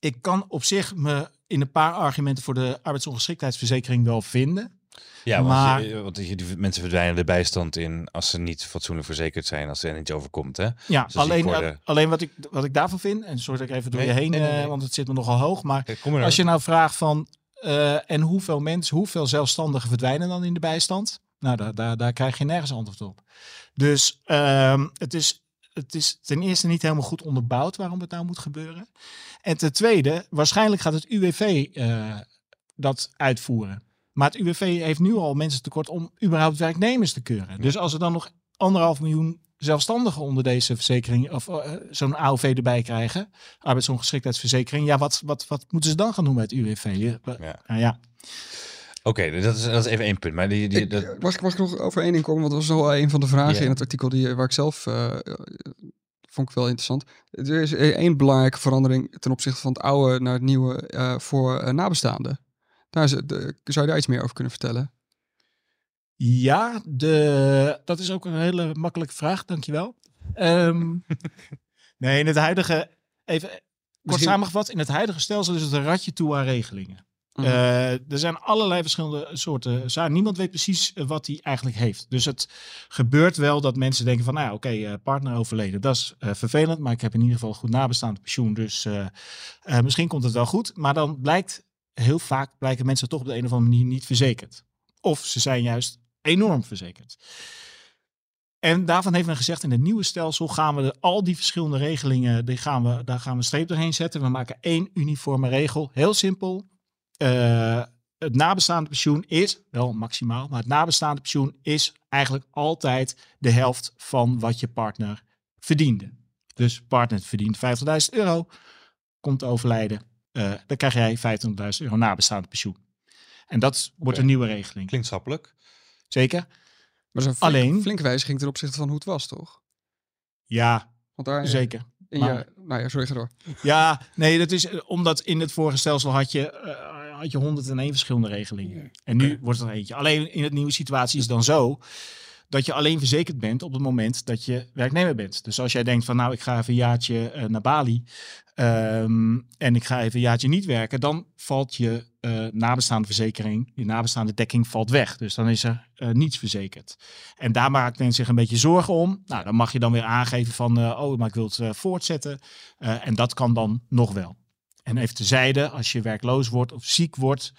ik kan op zich me in een paar argumenten voor de arbeidsongeschiktheidsverzekering wel vinden. Ja, maar, want, je, want die mensen verdwijnen de bijstand in als ze niet fatsoenlijk verzekerd zijn, als er iets overkomt. Hè? Ja, dus alleen, alleen wat, ik, wat ik daarvan vind, en sorry dat ik even door je heen, nee, nee, nee. want het zit me nogal hoog, maar als je nou vraagt van, uh, en hoeveel mensen, hoeveel zelfstandigen verdwijnen dan in de bijstand? Nou, daar, daar, daar krijg je nergens antwoord op. Dus uh, het is het is ten eerste niet helemaal goed onderbouwd waarom het nou moet gebeuren. En ten tweede, waarschijnlijk gaat het UWV uh, dat uitvoeren. Maar het UWV heeft nu al mensen tekort om überhaupt werknemers te keuren. Dus als er dan nog anderhalf miljoen zelfstandigen onder deze verzekering of uh, zo'n AOV erbij krijgen, arbeidsongeschiktheidsverzekering, ja, wat, wat, wat moeten ze dan gaan doen met het UWV? Ja. Nou ja. Oké, okay, dat, is, dat is even één punt. Maar die, die, ik, dat... Eh, was, was ik nog over één ding komen? Want dat was wel een van de vragen yeah. in het artikel die, waar ik zelf uh, vond ik wel interessant. Er is één belangrijke verandering ten opzichte van het oude naar het nieuwe uh, voor uh, nabestaanden. Daar is, de, zou je daar iets meer over kunnen vertellen? Ja, de, dat is ook een hele makkelijke vraag, dankjewel. Um, nee, in het huidige, even kort Misschien... samengevat, in het huidige stelsel is het een ratje toe aan regelingen. Uh, er zijn allerlei verschillende soorten. Niemand weet precies uh, wat hij eigenlijk heeft. Dus het gebeurt wel dat mensen denken van, nou oké, okay, uh, partner overleden, dat is vervelend, maar ik heb in ieder geval goed nabestaand pensioen, dus misschien komt het wel goed. Maar dan blijkt, heel vaak blijken mensen toch op de een of andere manier niet verzekerd. Of ze zijn juist enorm verzekerd. En daarvan heeft men gezegd, in het nieuwe stelsel gaan we de, al die verschillende regelingen, die gaan we, daar gaan we een streep doorheen zetten. We maken één uniforme regel, heel simpel uh, het nabestaande pensioen is, wel maximaal, maar het nabestaande pensioen is eigenlijk altijd de helft van wat je partner verdiende. Dus partner verdient 50.000 euro, komt overlijden, uh, dan krijg jij 25.000 euro nabestaande pensioen. En dat wordt okay. een nieuwe regeling. Klinkt schappelijk. Zeker. Maar zo'n flink, Alleen, flink wijziging ten opzichte van hoe het was, toch? Ja, Want daar, zeker. In maar, je, nou ja, sorry, ga door. Ja, nee, dat is omdat in het vorige stelsel had je, uh, had je 101 verschillende regelingen. En nu okay. wordt er eentje. Alleen in het nieuwe situatie is het dan zo dat je alleen verzekerd bent op het moment dat je werknemer bent. Dus als jij denkt van nou, ik ga even een jaartje uh, naar Bali um, en ik ga even een jaartje niet werken, dan valt je uh, nabestaande verzekering, je nabestaande dekking valt weg. Dus dan is er uh, niets verzekerd. En daar maakt men zich een beetje zorgen om. Nou, dan mag je dan weer aangeven van, uh, oh, maar ik wil het voortzetten. en dat kan dan nog wel. En even tezijde, als je werkloos wordt of ziek wordt,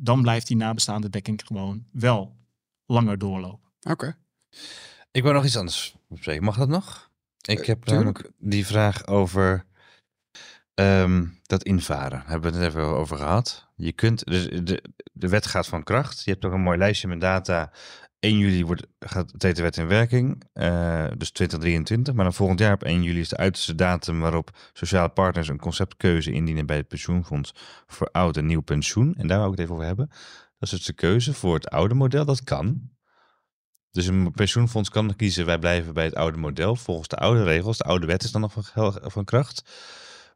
dan blijft die nabestaande dekking gewoon wel langer doorlopen. Oké. Okay. Ik wil nog iets anders bespreken. Mag dat nog? Ik heb namelijk die vraag over um, dat invaren. Hebben we het even over gehad. Je kunt, dus de, de wet gaat van kracht. Je hebt ook een mooi lijstje met data. 1 juli wordt, gaat de wet in werking, uh, dus 2023. Maar dan volgend jaar op 1 juli is de uiterste datum waarop sociale partners een conceptkeuze indienen bij het pensioenfonds voor oud en nieuw pensioen. En daar wil ik het even over hebben. Dat is dus de keuze voor het oude model. Dat kan. Dus een pensioenfonds kan kiezen, wij blijven bij het oude model volgens de oude regels. De oude wet is dan nog van, van kracht.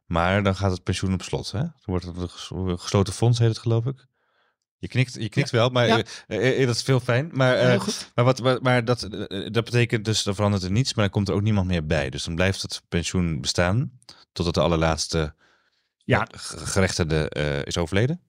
Maar dan gaat het pensioen op slot. Hè? Dan wordt het een gesloten fonds, heet het geloof ik. Je knikt, je knikt ja. wel, maar ja. uh, uh, dat is veel fijn. Maar, uh, maar, wat, maar, maar dat, dat betekent dus, dan verandert er niets, maar dan komt er ook niemand meer bij. Dus dan blijft het pensioen bestaan totdat de allerlaatste ja. gerechtigde is overleden.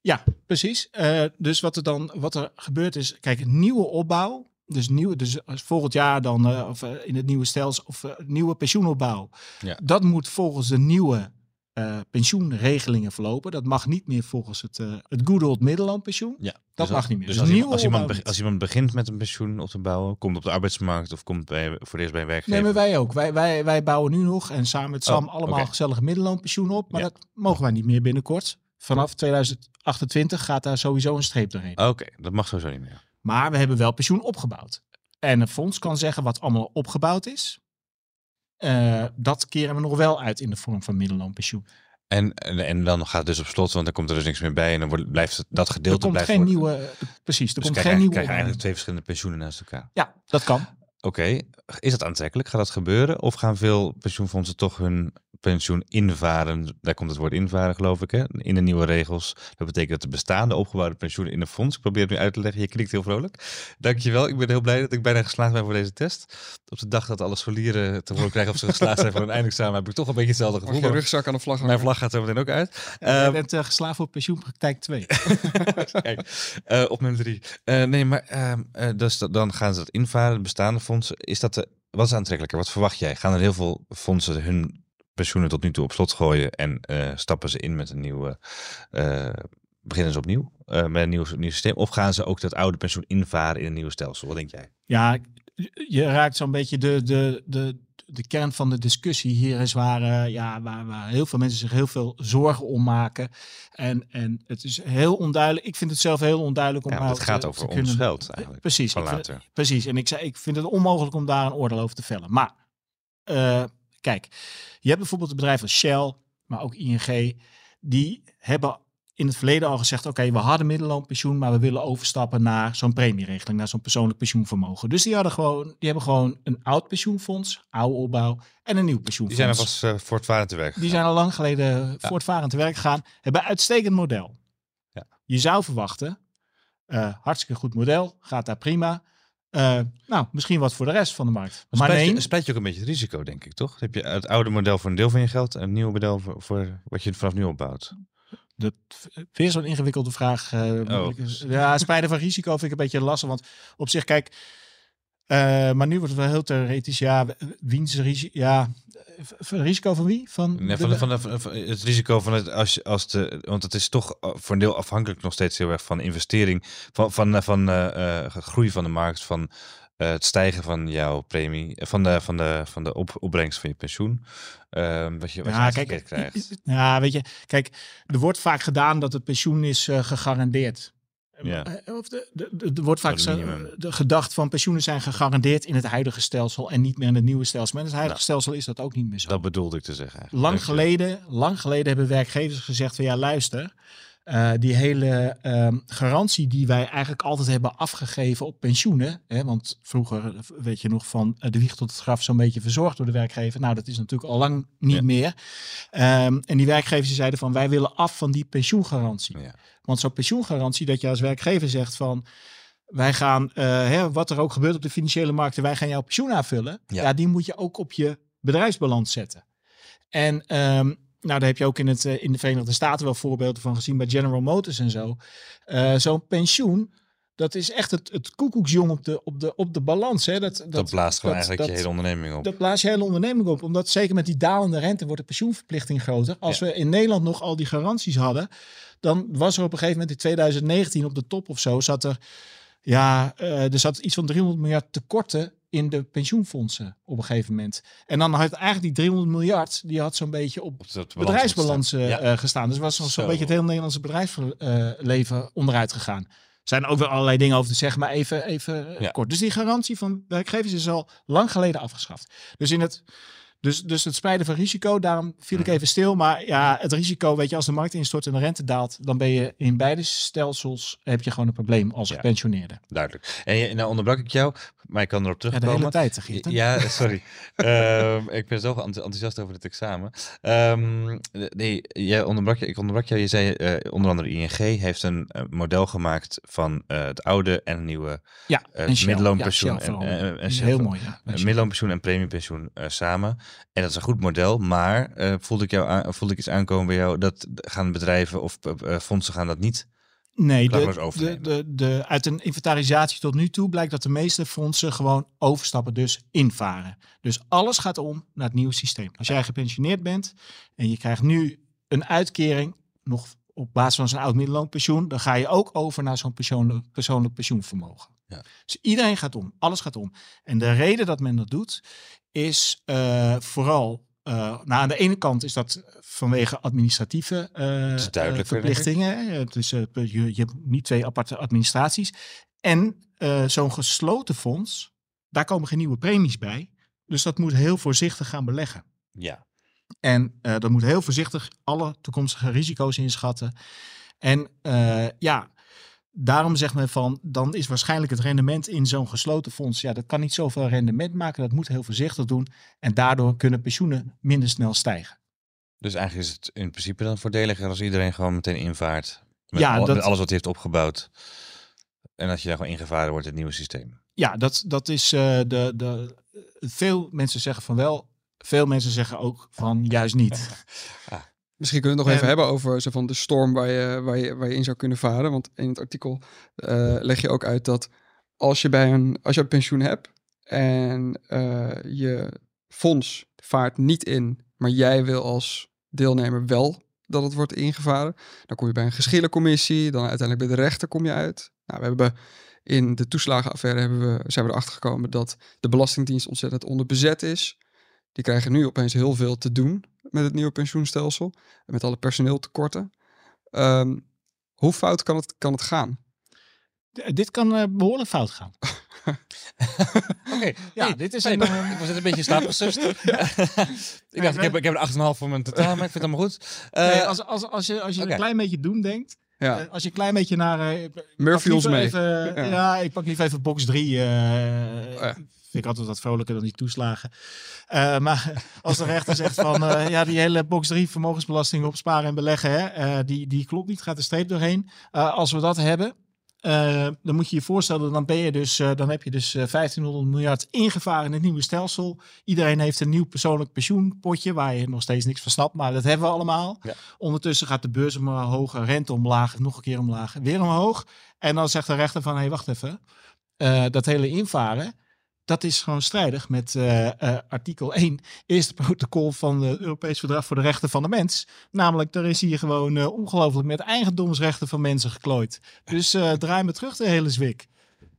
Ja, precies. dus wat er dan wat er gebeurt is, kijk, nieuwe opbouw dus, nieuw, dus volgend jaar dan, uh, of in het nieuwe stelsel, of nieuwe pensioenopbouw. Ja. Dat moet volgens de nieuwe eh, pensioenregelingen verlopen. Dat mag niet meer volgens het, eh, het good old Middellandpensioen. Ja, Dat dus mag niet meer. Dus als, iemand, als, iemand, opbouw be- als iemand begint met een pensioen op te bouwen, komt op de arbeidsmarkt of komt bij, voor eerst bij een werkgever. Nee, maar wij ook. Wij, wij, wij bouwen nu nog en samen met Sam Oh, allemaal oké. gezellig middelloonpensioen op. Maar Ja. dat mogen wij niet meer binnenkort. Vanaf 2028 gaat daar sowieso een streep doorheen. Oké, dat mag sowieso niet meer. Maar we hebben wel pensioen opgebouwd. En een fonds kan zeggen wat allemaal opgebouwd is. Eh, dat keren we nog wel uit in de vorm van middelloonpensioen. En, en, en dan gaat het dus op slot, want dan komt er dus niks meer bij en dan wordt, blijft het, dat Er gedeelte komt blijft geen worden. nieuwe. eh, Precies, er Dus komt geen nieuwe. krijg je eigenlijk twee verschillende pensioenen naast elkaar. Ja, dat kan. Oké, is dat aantrekkelijk? Gaat dat gebeuren? Of gaan veel pensioenfondsen toch hun pensioen invaren? Daar komt het woord invaren, geloof ik, hè? in de nieuwe regels. Dat betekent dat de bestaande opgebouwde pensioenen in een fonds. Ik probeer het nu uit te leggen. Je knikt heel vrolijk. Dankjewel. Ik ben heel blij dat ik bijna geslaagd ben voor deze test. Op de dag dat alle scholieren te horen krijgen of ze geslaagd zijn voor een eindexamen, heb ik toch een beetje hetzelfde Mag gevoel. je Maar rugzak aan de vlag Mijn hangen? vlag gaat er meteen ook uit. Je Ehm, bent uh, geslaagd voor pensioenpraktijk 2. Kijk, eh, op nummer drie. Eh, nee, maar ehm, eh, dus dan gaan ze dat invaren, de bestaande Is dat de, wat is aantrekkelijker? Wat verwacht jij? Gaan er heel veel fondsen hun pensioenen tot nu toe op slot gooien en eh, stappen ze in met een nieuwe, eh, beginnen ze opnieuw eh, met een nieuw, nieuw systeem? Of gaan ze ook dat oude pensioen invaren in een nieuw stelsel? Wat denk jij? Ja, je raakt zo'n beetje de, de, de, de kern van de discussie hier is waar, eh, ja, waar, waar heel veel mensen zich heel veel zorgen om maken. En, en het is heel onduidelijk. Ik vind het zelf heel onduidelijk om Ja, het gaat te- over te ons geld eigenlijk. Precies. Van vind- later. precies. En ik, zei, ik vind het onmogelijk om daar een oordeel over te vellen. Maar eh, kijk, je hebt bijvoorbeeld het bedrijf als Shell, maar ook ING. Die hebben in het verleden al gezegd, oké, we hadden middelloonpensioen, maar we willen overstappen naar zo'n premieregeling, naar zo'n persoonlijk pensioenvermogen. Dus die, hadden gewoon, die hebben gewoon een oud pensioenfonds, oude opbouw en een nieuw Die pensioenfonds. zijn alvast uh, voortvarend te werk. Die zijn al lang geleden voortvarend te werk gegaan. Hebben een uitstekend model. Ja. Je zou verwachten, uh, hartstikke goed model, gaat daar prima. Uh, nou, misschien wat voor de rest van de markt. Maar, maar nee. je, ook een beetje het risico, denk ik, toch? Dan heb je het oude model voor een deel van je geld en het nieuwe model voor, voor wat je vanaf nu opbouwt. Dat weer zo'n ingewikkelde vraag. Uh, oh. Ja, spijden van risico vind ik een beetje lastig. Want op zich, kijk, uh, maar nu wordt het wel heel theoretisch. Ja, wiens risico? Ja, risico van wie? Van, nee, van, de, van, de, van, het risico van het als, als de, want het is toch voor een deel afhankelijk nog steeds heel erg van investering, van, van, van uh, groei van de markt, van uh, het stijgen van jouw premie, van de, van de, van de op, opbrengst van je pensioen. Uh, wat je, wat ja, je kijk, krijgt. Ja, weet je, kijk, er wordt vaak gedaan dat het pensioen is uh, gegarandeerd. Ja. Of de, de, de, er wordt vaak zo, de gedacht van pensioenen zijn gegarandeerd in het huidige stelsel en niet meer in het nieuwe stelsel. Maar in het huidige nou, stelsel is dat ook niet meer zo. Dat bedoelde ik te zeggen. Eigenlijk. Lang geleden, lang geleden hebben werkgevers gezegd van ja, luister. Uh, die hele uh, garantie die wij eigenlijk altijd hebben afgegeven op pensioenen. Hè, want vroeger, weet je nog, van de wieg tot het graf zo'n beetje verzorgd door de werkgever. Nou, dat is natuurlijk al lang niet ja. meer. Um, en die werkgevers zeiden van wij willen af van die pensioengarantie. Ja. Want zo'n pensioengarantie, dat je als werkgever zegt van wij gaan, uh, hè, wat er ook gebeurt op de financiële markten, wij gaan jouw pensioen aanvullen. Ja, ja die moet je ook op je bedrijfsbalans zetten. En um, nou, daar heb je ook in, het, uh, in de Verenigde Staten wel voorbeelden van gezien bij General Motors en zo. Uh, Zo'n pensioen, dat is echt het, het koekoeksjong op de, op de, op de balans. Hè. Dat, dat, dat blaast gewoon dat, eigenlijk dat, je hele onderneming op. Dat blaast je hele onderneming op. Omdat zeker met die dalende rente wordt de pensioenverplichting groter. Als ja. we in Nederland nog al die garanties hadden, dan was er op een gegeven moment in 2019 op de top of zo, zat er, ja, uh, er zat iets van 300 miljard tekorten in de pensioenfondsen op een gegeven moment. En dan had eigenlijk die 300 miljard, die had zo'n beetje op, op bedrijfsbalans ja. uh, gestaan. Dus was zo'n zo. beetje het hele Nederlandse bedrijfsleven uh, onderuit gegaan. Er zijn ook wel allerlei dingen over te zeggen, maar even, even ja. kort. Dus die garantie van werkgevers is al lang geleden afgeschaft. Dus in het... Dus, dus het spreiden van risico, daarom viel ik even stil. Maar ja, het risico, weet je, als de markt instort en de rente daalt, dan ben je in beide stelsels, heb je gewoon een probleem als gepensioneerde. Ja, duidelijk. En nou onderbrak ik jou, maar ik kan erop terugkomen. Ja, de hele tijd, Ja, sorry. uh, ik ben zo enthousiast over het examen. Um, nee, jij onderbrak, ik onderbrak jou. Je zei uh, onder andere ING heeft een uh, model gemaakt van uh, het oude en het nieuwe ja, middelloonpensioen. Ja, en, en, en heel mooi. Ja, middelloonpensioen en premiepensioen samen. En dat is een goed model, maar uh, voelde, ik jou aan, voelde ik iets aankomen bij jou dat gaan bedrijven of uh, fondsen gaan dat niet? Nee, de, de, de, de, uit een inventarisatie tot nu toe blijkt dat de meeste fondsen gewoon overstappen, dus invaren. Dus alles gaat om naar het nieuwe systeem. Als jij gepensioneerd bent en je krijgt nu een uitkering, nog op basis van zijn oud middelloonpensioen, dan ga je ook over naar zo'n persoonlijk, persoonlijk pensioenvermogen. Ja. Dus iedereen gaat om, alles gaat om. En de reden dat men dat doet, is eh, vooral, eh, nou aan de ene kant is dat vanwege administratieve verplichtingen. Het is, eh, je, je hebt niet twee aparte administraties. En zo'n gesloten fonds, daar komen geen nieuwe premies bij. Dus dat moet heel voorzichtig gaan beleggen. Ja. En dat moet heel voorzichtig alle toekomstige risico's inschatten. En ja, daarom zegt men van, dan is waarschijnlijk het rendement in zo'n gesloten fonds, ja, dat kan niet zoveel rendement maken. Dat moet heel voorzichtig doen. En daardoor kunnen pensioenen minder snel stijgen. Dus eigenlijk is het in principe dan voordeliger als iedereen gewoon meteen invaart. Met, Ja, al- dat- met alles wat hij heeft opgebouwd. En dat je daar gewoon ingevaren wordt in het nieuwe systeem. Ja, dat, dat is eh, de, de. Veel mensen zeggen van wel, veel mensen zeggen ook van juist niet. Misschien kunnen we het nog En- even hebben over zo van de storm waar je, waar, je, waar je in zou kunnen varen. Want in het artikel eh, leg je ook uit dat als je bij een, als je een pensioen hebt en eh, je fonds vaart niet in, maar jij wil als deelnemer wel dat het wordt ingevaren, dan kom je bij een geschillencommissie, dan uiteindelijk bij de rechter kom je uit. Nou, we hebben in de toeslagenaffaire hebben we, zijn we erachter gekomen dat de Belastingdienst ontzettend onderbezet is. Die krijgen nu opeens heel veel te doen met het nieuwe pensioenstelsel. En met alle personeeltekorten. Ehm, hoe fout kan het, kan het gaan? D- dit kan eh, behoorlijk fout gaan. Oké, Ja, dit is een, eh, ik was net een beetje slaapgesust. ik dacht, ik heb, ik heb een 8,5 voor mijn totaal, maar ik vind het allemaal goed. Eh, Nee, als, als, als je, als je een klein beetje doen denkt, Ja, eh, als je een klein beetje naar... eh, Murphy ons mee. Even, Ja. ja. ik pak liever even box 3. eh ja. Vind ik altijd wat vrolijker dan die toeslagen. Eh, maar als de rechter zegt van eh, ja, die hele box 3 vermogensbelasting op sparen en beleggen, hè, eh, die, die klopt niet, gaat de streep doorheen. Als we dat hebben, dan moet je je voorstellen, dan ben je dus, dan heb je dus eh, 1500 miljard ingevaren in het nieuwe stelsel. Iedereen heeft een nieuw persoonlijk pensioenpotje waar je nog steeds niks van snapt, maar dat hebben we allemaal. Ja. Ondertussen gaat de beurs omhoog, rente omlaag, nog een keer omlaag, weer omhoog. En dan zegt de rechter van, hé, hey, wacht even. Dat hele invaren, dat is gewoon strijdig met eh, eh, artikel 1, eerste protocol van het Europees Verdrag voor de Rechten van de Mens. Namelijk, er is hier gewoon eh, ongelooflijk met eigendomsrechten van mensen geklooid. Dus eh, draai me terug de hele zwik.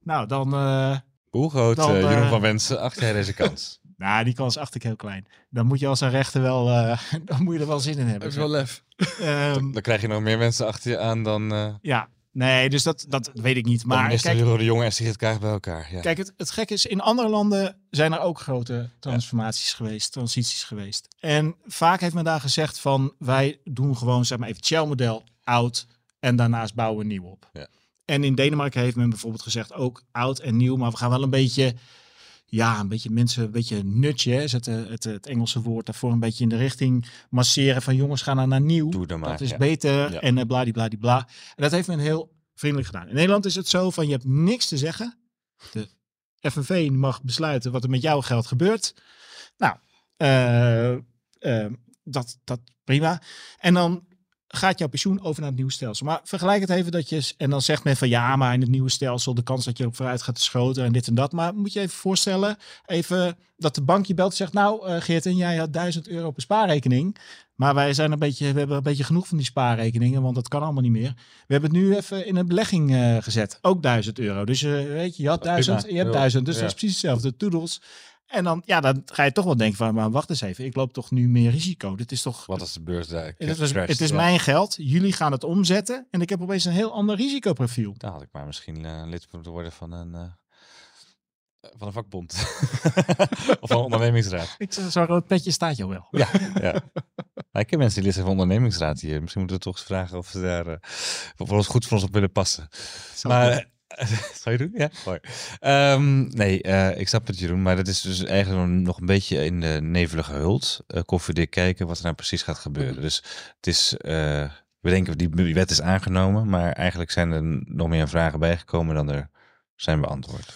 Nou, dan... eh, Hoe groot, Dan, eh, Jeroen van Wensen, acht jij deze kans? nou, die kans acht ik heel klein. Dan moet je als een rechter wel... eh, dan moet je er wel zin in dat hebben. is wel lef. Ehm, Dan krijg je nog meer mensen achter je aan dan eh ja, nee, dus dat, dat weet ik niet. maar kijk, de Jonge en Sigrid Kaag bij elkaar. Ja. Kijk, het, het gekke is, in andere landen zijn er ook grote transformaties geweest, transities geweest. En vaak heeft men daar gezegd van, wij doen gewoon, zeg maar even, Shell-model oud en daarnaast bouwen we nieuw op. Ja. En in Denemarken heeft men bijvoorbeeld gezegd, ook oud en nieuw, maar we gaan wel een beetje, ja, een beetje mensen, een beetje hè, is het, eh, het, het Engelse woord daarvoor, een beetje in de richting masseren van jongens, gaan naar, naar nieuw. Doe dan maar. Dat is ja. beter Ja. en uh, bladibladibla. En dat heeft men heel vriendelijk gedaan. In Nederland is het zo van je hebt niks te zeggen. De FNV mag besluiten wat er met jouw geld gebeurt. Nou, eh, dat, dat prima. En dan gaat jouw pensioen over naar het nieuwe stelsel. Maar vergelijk het even dat je... En dan zegt men van ja, maar in het nieuwe stelsel... de kans dat je op vooruit gaat is groter en dit en dat. Maar moet je even voorstellen... even dat de bank je belt en zegt... nou uh, Geert, en jij had 1000 euro op een spaarrekening... Maar wij zijn een beetje, we hebben een beetje genoeg van die spaarrekeningen, want dat kan allemaal niet meer. We hebben het nu even in een belegging uh, gezet. Ook 1000 euro. Dus uh, weet je, je had 1000, je hebt 1000. Dus ja. dat is precies hetzelfde. Toedels. En dan, ja, dan ga je toch wel denken van, maar wacht eens even, ik loop toch nu meer risico. Dit is toch... Wat als de beurs daar Het is, het is ja. mijn geld, jullie gaan het omzetten en ik heb opeens een heel ander risicoprofiel. Dan had ik maar misschien uh, lid moeten worden van een, uh, van een vakbond. of van een ondernemingsraad. Ik Zo'n rood petje staat je wel. Ja, ja. Nou, ik heb mensen die lid zijn van de ondernemingsraad hier. Misschien moeten we toch eens vragen of ze daar uh, voor ons goed voor ons op willen passen. Maar... Zou je doen? Ja. Um, nee, uh, ik snap het Jeroen, maar dat is dus eigenlijk nog een beetje in de nevelige hult. Uh, koffiedik kijken wat er nou precies gaat gebeuren. Dus het is, uh, we denken die, wet is aangenomen, maar eigenlijk zijn er nog meer vragen bijgekomen dan er zijn beantwoord.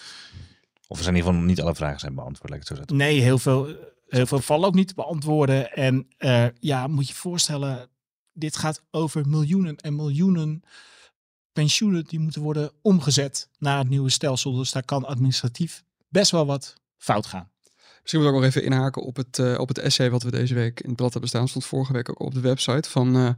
Of er zijn in ieder geval niet alle vragen zijn beantwoord, het zo zetten. Nee, heel veel, heel veel vallen ook niet te beantwoorden. En ja, moet je voorstellen, dit gaat over miljoenen en miljoenen pensioenen die moeten worden omgezet naar het nieuwe stelsel. Dus daar kan administratief best wel wat fout gaan. Misschien moet ik ook nog even inhaken op het, uh, op het essay wat we deze week in het blad hebben staan. Stond vorige week ook op de website van uh,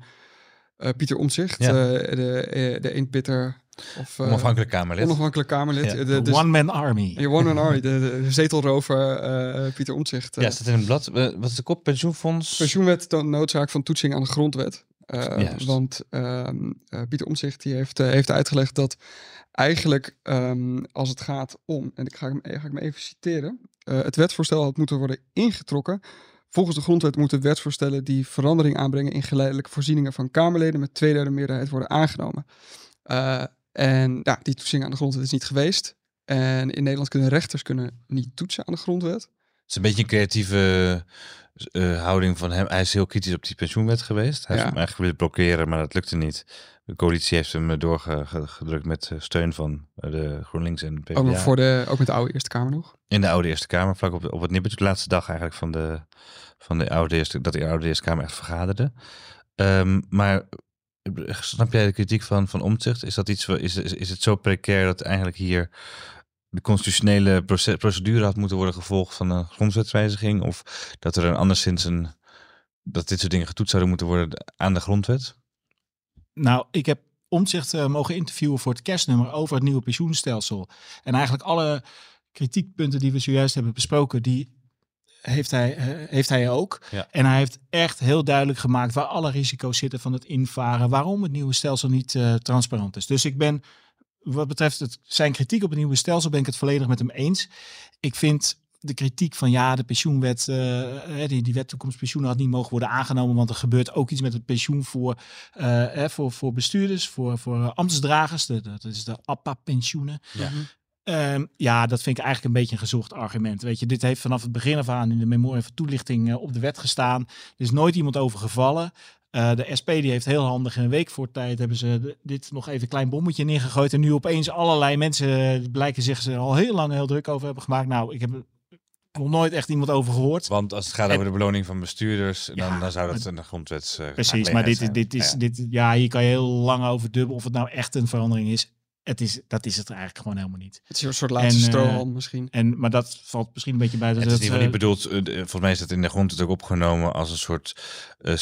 uh, Pieter Omtzigt, ja. de, de eenpitter. Of, onafhankelijk Kamerlid. Onafhankelijk Kamerlid. Ja. De, de, One-Man Army. Ja, One-Man Army. De, de zetelrover Pieter Omtzigt. ja, staat in het blad. wat is de kop? Pensioenfonds? Pensioenwet toont noodzaak van toetsing aan de grondwet. Want ehm, Pieter Omtzigt die heeft, heeft uitgelegd dat eigenlijk um, als het gaat om, en ik ga hem, ga ik hem even citeren. Het wetsvoorstel had moeten worden ingetrokken. Volgens de grondwet moeten wetsvoorstellen die verandering aanbrengen in geleidelijke voorzieningen van Kamerleden met tweederde meerderheid worden aangenomen. Uh, en ja, die toetsing aan de grondwet is niet geweest. En in Nederland kunnen rechters kunnen niet toetsen aan de grondwet. Het is een beetje een creatieve uh, houding van hem. Hij is heel kritisch op die pensioenwet geweest. Hij ja. heeft hem eigenlijk willen blokkeren, maar dat lukte niet. De coalitie heeft hem doorgedrukt met steun van de GroenLinks en PvdA. Ook, nog voor de, ook met de oude Eerste Kamer nog? In de oude Eerste Kamer, vlak op, op het nippertje, de laatste dag eigenlijk van de, van de oude Eerste, dat de oude Eerste Kamer echt vergaderde. Um, maar snap jij de kritiek van, van Omtzigt? Is, dat iets, is, is, is het zo precair dat eigenlijk hier de constitutionele procedure had moeten worden gevolgd van een grondwetswijziging? Of dat er een anderszins een, dat dit soort dingen getoetst zouden moeten worden aan de grondwet? Nou, ik heb omzicht uh, mogen interviewen voor het kerstnummer over het nieuwe pensioenstelsel. En eigenlijk alle kritiekpunten die we zojuist hebben besproken, die heeft hij, uh, heeft hij ook. Ja. En hij heeft echt heel duidelijk gemaakt waar alle risico's zitten van het invaren, waarom het nieuwe stelsel niet uh, transparant is. Dus ik ben, wat betreft het, zijn kritiek op het nieuwe stelsel, ben ik het volledig met hem eens. Ik vind de kritiek van ja, de pensioenwet, uh, die, die wet toekomstpensioen had niet mogen worden aangenomen, want er gebeurt ook iets met het pensioen voor, uh, voor, voor bestuurders, voor, voor ambtsdragers, de, dat is de APA-pensioenen. Ja. Um, ja, dat vind ik eigenlijk een beetje een gezocht argument. Weet je, dit heeft vanaf het begin af aan in de memorie van toelichting uh, op de wet gestaan. Er is nooit iemand over gevallen. Uh, de SP die heeft heel handig in een week voor tijd hebben ze de, dit nog even een klein bommetje neergegooid. En nu opeens allerlei mensen blijken zich er al heel lang heel druk over hebben gemaakt. Nou, ik heb nog nooit echt iemand over gehoord. Want als het gaat over de beloning van bestuurders, dan, ja, dan zou dat een grondwets. Uh, precies, maar dit, dit is, ja. dit, ja, hier kan je heel lang over dubbelen of het nou echt een verandering is. Het is, dat is het eigenlijk gewoon helemaal niet. Het is een soort laatste strohalm misschien. En, maar dat valt misschien een beetje bij. Het is niet, uh, niet bedoeld, uh, volgens mij is het in de grond ook opgenomen als een soort uh,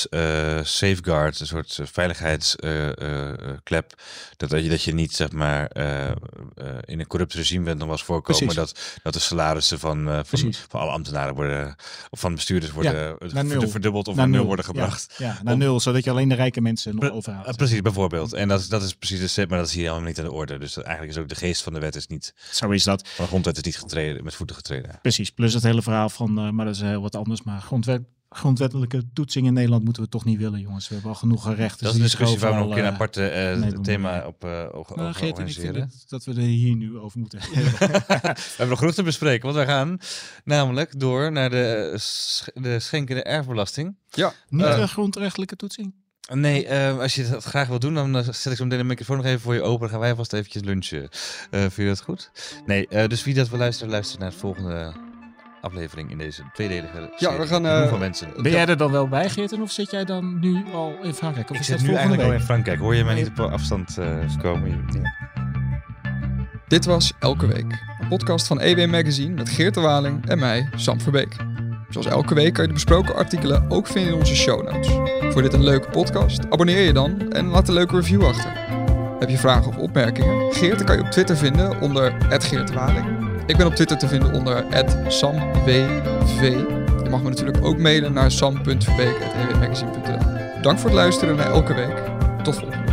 safeguard, een soort veiligheidsklep. dat, dat, je, dat je niet, zeg maar, in een corrupt regime bent nog was voorkomen. Dat, dat de salarissen van, van, van, alle ambtenaren worden, of van bestuurders worden ja, verdubbeld of naar, nul worden gebracht. Ja, ja naar Om, nul, zodat je alleen de rijke mensen nog overhoudt. Precies, bijvoorbeeld. En dat, dat is precies de maar dat is hier helemaal niet aan de orde. Dus eigenlijk is ook de geest van de wet is niet. Zo is dat. Van de grondwet is niet getreden, met voeten getreden. Precies. Plus het hele verhaal van, uh, maar dat is heel wat anders. Maar grondwet, grondwettelijke toetsing in Nederland moeten we toch niet willen, jongens. We hebben al genoeg rechten. Dat is een discussie waar we nog een keer een aparte uh, thema op uh, over nou, vind het, dat we er hier nu over moeten. we hebben nog genoeg te bespreken, want we gaan namelijk door naar de, de schenkende erfbelasting. Ja. Niet uh, de grondrechtelijke toetsing. Nee, uh, als je dat graag wil doen, dan zet ik zo meteen de microfoon nog even voor je open. Dan gaan wij vast eventjes lunchen. Uh, vind je dat goed? Nee, uh, dus wie dat wil luisteren, luister naar de volgende aflevering in deze tweedelige Ja, we gaan... van mensen. Ben jij er dan wel bij, Geerten, of zit jij dan nu al in Frankrijk? Of ik is zit nu eigenlijk week? al in Frankrijk. Hoor je mij niet op afstand komen? Ja. Dit was Elke Week. Een podcast van EW Magazine met Geert de Waling en mij, Sam Verbeek. Zoals elke week kan je de besproken artikelen ook vinden in onze show notes. Voor dit een leuke podcast? Abonneer je dan en laat een leuke review achter. Heb je vragen of opmerkingen? Geert kan je op Twitter vinden onder @geertwaling. Ik ben op Twitter te vinden onder @samwv. Je mag me natuurlijk ook mailen naar sam.verbeek@ewmagazine.nl. Dank voor het luisteren naar elke week. Tot volgende